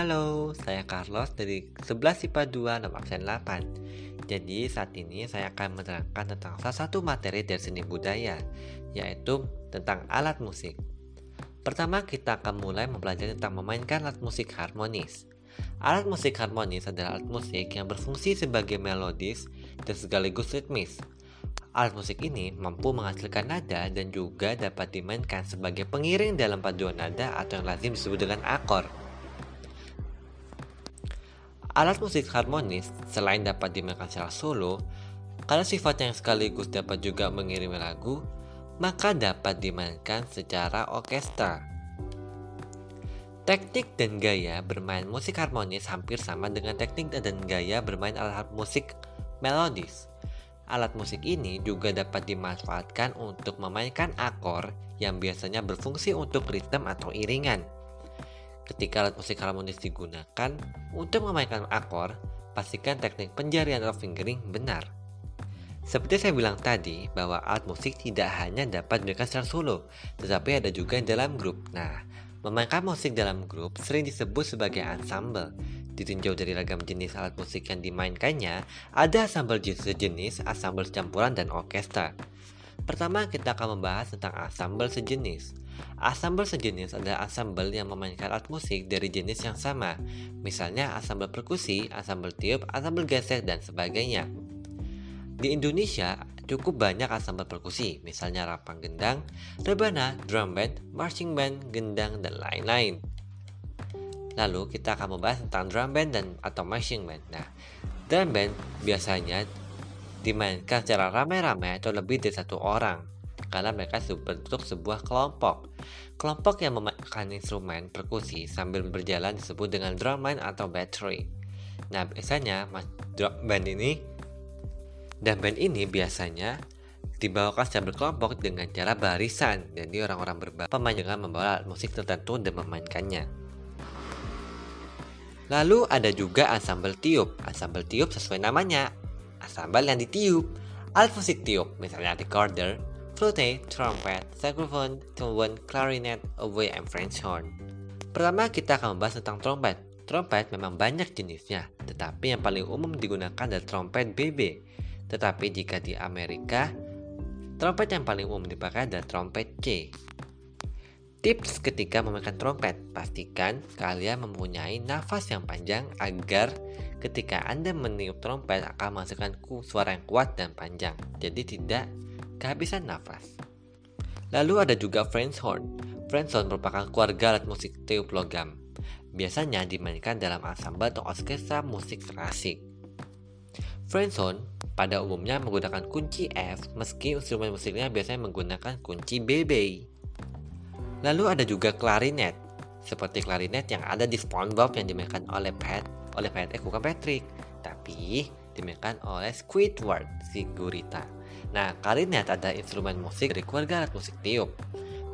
Halo, saya Carlos dari 11 IPA 2 nomor absen 8 Jadi saat ini saya akan menerangkan tentang salah satu materi dari seni budaya Yaitu tentang alat musik. Pertama kita akan mulai mempelajari tentang memainkan alat musik harmonis. Alat musik harmonis adalah alat musik yang berfungsi sebagai melodis dan sekaligus ritmis. Alat musik ini mampu menghasilkan nada dan juga dapat dimainkan sebagai pengiring dalam paduan nada atau yang lazim disebut dengan akor. Alat musik harmonis selain dapat dimainkan secara solo, karena sifatnya yang sekaligus dapat juga mengiringi lagu, maka dapat dimainkan secara orkestra. Teknik dan gaya bermain musik harmonis hampir sama dengan teknik dan gaya bermain alat musik melodis. Alat musik ini juga dapat dimanfaatkan untuk memainkan akor yang biasanya berfungsi untuk ritme atau iringan. Ketika alat musik harmonis digunakan untuk memainkan akor, pastikan teknik penjarian atau fingering benar. Seperti saya bilang tadi, bahwa alat musik tidak hanya dapat digunakan secara solo, tetapi ada juga dalam grup. Nah, memainkan musik dalam grup sering disebut sebagai ensemble. Ditinjau dari ragam jenis alat musik yang dimainkannya, ada ensemble sejenis, ensemble campuran, dan orkestra. Pertama, kita akan membahas tentang ensemble sejenis. Ensemble sejenis adalah ensemble yang memainkan alat musik dari jenis yang sama, misalnya ensemble perkusi, ensemble tiup, ensemble gesek, dan sebagainya. Di Indonesia, cukup banyak ensemble perkusi, misalnya rapang gendang, rebana, drum band, marching band, gendang, dan lain-lain. Lalu kita akan membahas tentang drum band dan atau marching band. Nah, drum band biasanya dimainkan secara ramai-ramai atau lebih dari satu orang karena mereka berbentuk sebuah kelompok. Kelompok yang memainkan instrumen perkusi sambil berjalan disebut dengan drumline atau battery. Nah, biasanya drum band ini dan band ini biasanya dibawakan secara berkelompok dengan cara barisan. Jadi orang-orang berbahasa pemain dengan membawa alat musik tertentu dan memainkannya. Lalu ada juga ensemble tiup. Ensemble tiup sesuai namanya, ensemble yang ditiup. Alat musik tiup, misalnya recorder, flute, trumpet, saxophone, trombone, clarinet, oboe, and French horn. Pertama kita akan membahas tentang trompet. Trompet memang banyak jenisnya, tetapi yang paling umum digunakan adalah trompet BB. Tetapi jika di Amerika, trompet yang paling umum dipakai adalah trompet C. Tips ketika memainkan trompet, pastikan kalian mempunyai nafas yang panjang agar ketika Anda meniup trompet akan menghasilkan suara yang kuat dan panjang. Jadi tidak kehabisan nafas. Lalu ada juga French horn. French horn merupakan keluarga alat musik tiup logam. Biasanya dimainkan dalam ensemble atau orkestra musik klasik. French horn pada umumnya menggunakan kunci F meski instrumen musiknya biasanya menggunakan kunci BB. Lalu ada juga klarinet, seperti klarinet yang ada di SpongeBob yang dimainkan oleh Pat, oleh Patrick bukan Patrick, tapi dimainkan oleh Squidward si gurita. Nah, klarinet adalah instrumen musik dari keluarga alat musik tiup.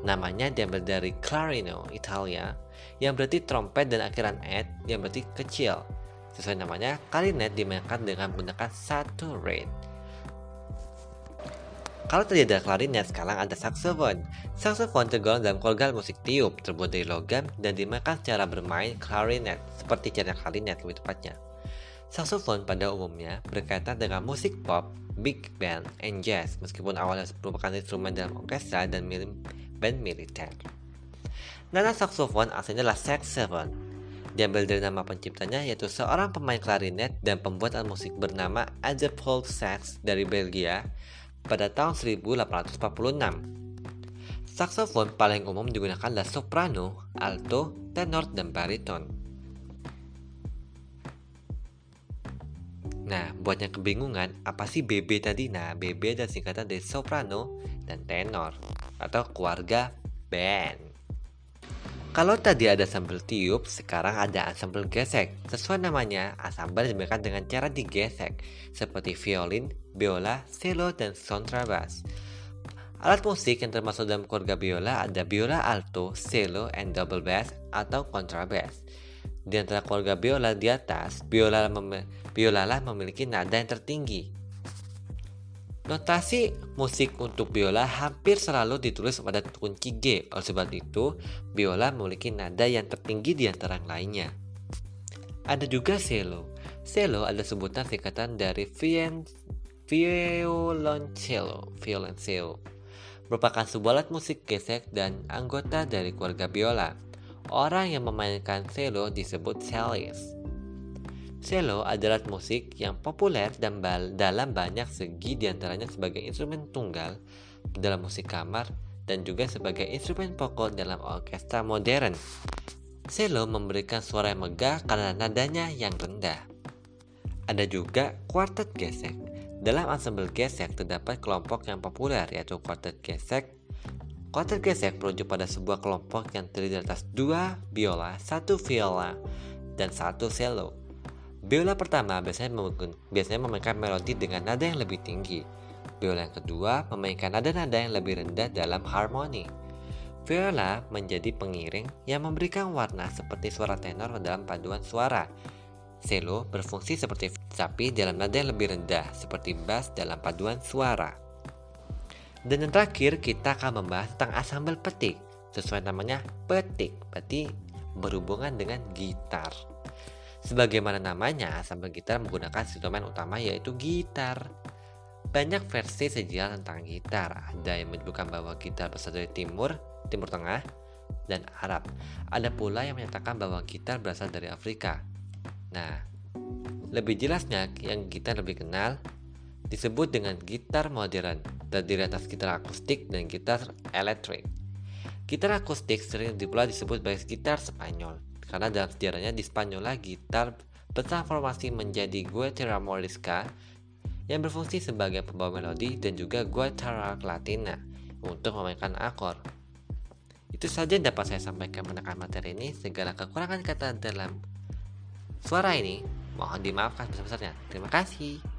Namanya diambil dari clarino, Italia, yang berarti trompet dan akhiran et yang berarti kecil. Sesuai namanya, klarinet dimainkan dengan menggunakan satu rate. Kalau tadi ada klarinet, sekarang ada saxophone. Saxophone tergolong dalam keluarga musik tiup, terbuat dari logam dan dimainkan secara bermain klarinet, seperti cara klarinet lebih tepatnya. Saxophone pada umumnya berkaitan dengan musik pop, big band, and jazz meskipun awalnya merupakan instrumen dalam orkestra dan band militer. Nama saxophone aslinya adalah saxophone. Diambil dari nama penciptanya yaitu seorang pemain klarinet dan pembuat alat musik bernama Paul Sax dari Belgia pada tahun 1846. Saxophone paling umum digunakan adalah soprano, alto, tenor, dan bariton. Nah, buat yang kebingungan, apa sih BB tadi? Nah, BB adalah singkatan dari soprano dan tenor atau keluarga band. Kalau tadi ada sambal tiup, sekarang ada ensemble gesek. Sesuai namanya, ensemble dimainkan dengan cara digesek, seperti violin, biola, cello, dan kontrabas. Alat musik yang termasuk dalam keluarga biola ada biola alto, cello, and double bass atau kontrabas. Di antara keluarga biola di atas, biola, mem biola lah memiliki nada yang tertinggi. Notasi musik untuk biola hampir selalu ditulis pada kunci G. Oleh sebab itu, biola memiliki nada yang tertinggi di antara yang lainnya. Ada juga cello. Cello adalah sebutan singkatan dari vien, violoncello, violoncello. Merupakan sebuah alat musik gesek dan anggota dari keluarga biola. Orang yang memainkan cello disebut cellist. Cello adalah musik yang populer dan dalam banyak segi di antaranya sebagai instrumen tunggal dalam musik kamar dan juga sebagai instrumen pokok dalam orkestra modern. Cello memberikan suara yang megah karena nadanya yang rendah. Ada juga kuartet gesek. Dalam ensemble gesek terdapat kelompok yang populer yaitu kuartet gesek. Kuartet gesek merujuk pada sebuah kelompok yang terdiri atas dua biola, satu viola, dan satu cello. Biola pertama biasanya, biasanya memainkan melodi dengan nada yang lebih tinggi. Biola yang kedua memainkan nada-nada yang lebih rendah dalam harmoni. Viola menjadi pengiring yang memberikan warna seperti suara tenor dalam paduan suara. Cello berfungsi seperti sapi dalam nada yang lebih rendah seperti bass dalam paduan suara. Dan yang terakhir kita akan membahas tentang asambel petik. Sesuai namanya petik, berarti berhubungan dengan gitar. Sebagaimana namanya, asambel gitar menggunakan instrumen utama yaitu gitar. Banyak versi sejarah tentang gitar. Ada yang menyebutkan bahwa gitar berasal dari timur, Timur Tengah, dan Arab. Ada pula yang menyatakan bahwa gitar berasal dari Afrika. Nah, lebih jelasnya yang kita lebih kenal disebut dengan gitar modern, terdiri atas gitar akustik dan gitar elektrik. Gitar akustik sering pula disebut sebagai gitar Spanyol, karena dalam sejarahnya di Spanyol gitar bertransformasi menjadi guitarra morisca yang berfungsi sebagai pembawa melodi dan juga guitarra latina untuk memainkan akor. Itu saja yang dapat saya sampaikan menekan materi ini. Segala kekurangan kata dalam suara ini mohon dimaafkan besar-besarnya. Terima kasih.